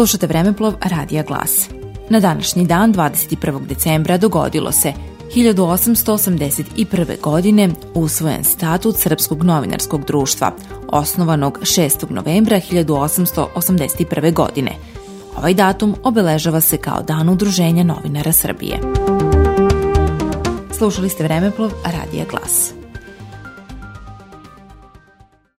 Slušate Vremeplov Radija Glas. Na današnji dan, 21. decembra, dogodilo se 1881. godine usvojen statut Srpskog novinarskog društva, osnovanog 6. novembra 1881. godine. Ovaj datum obeležava se kao dan udruženja novinara Srbije. Slušali ste Vremeplov Radija Glas.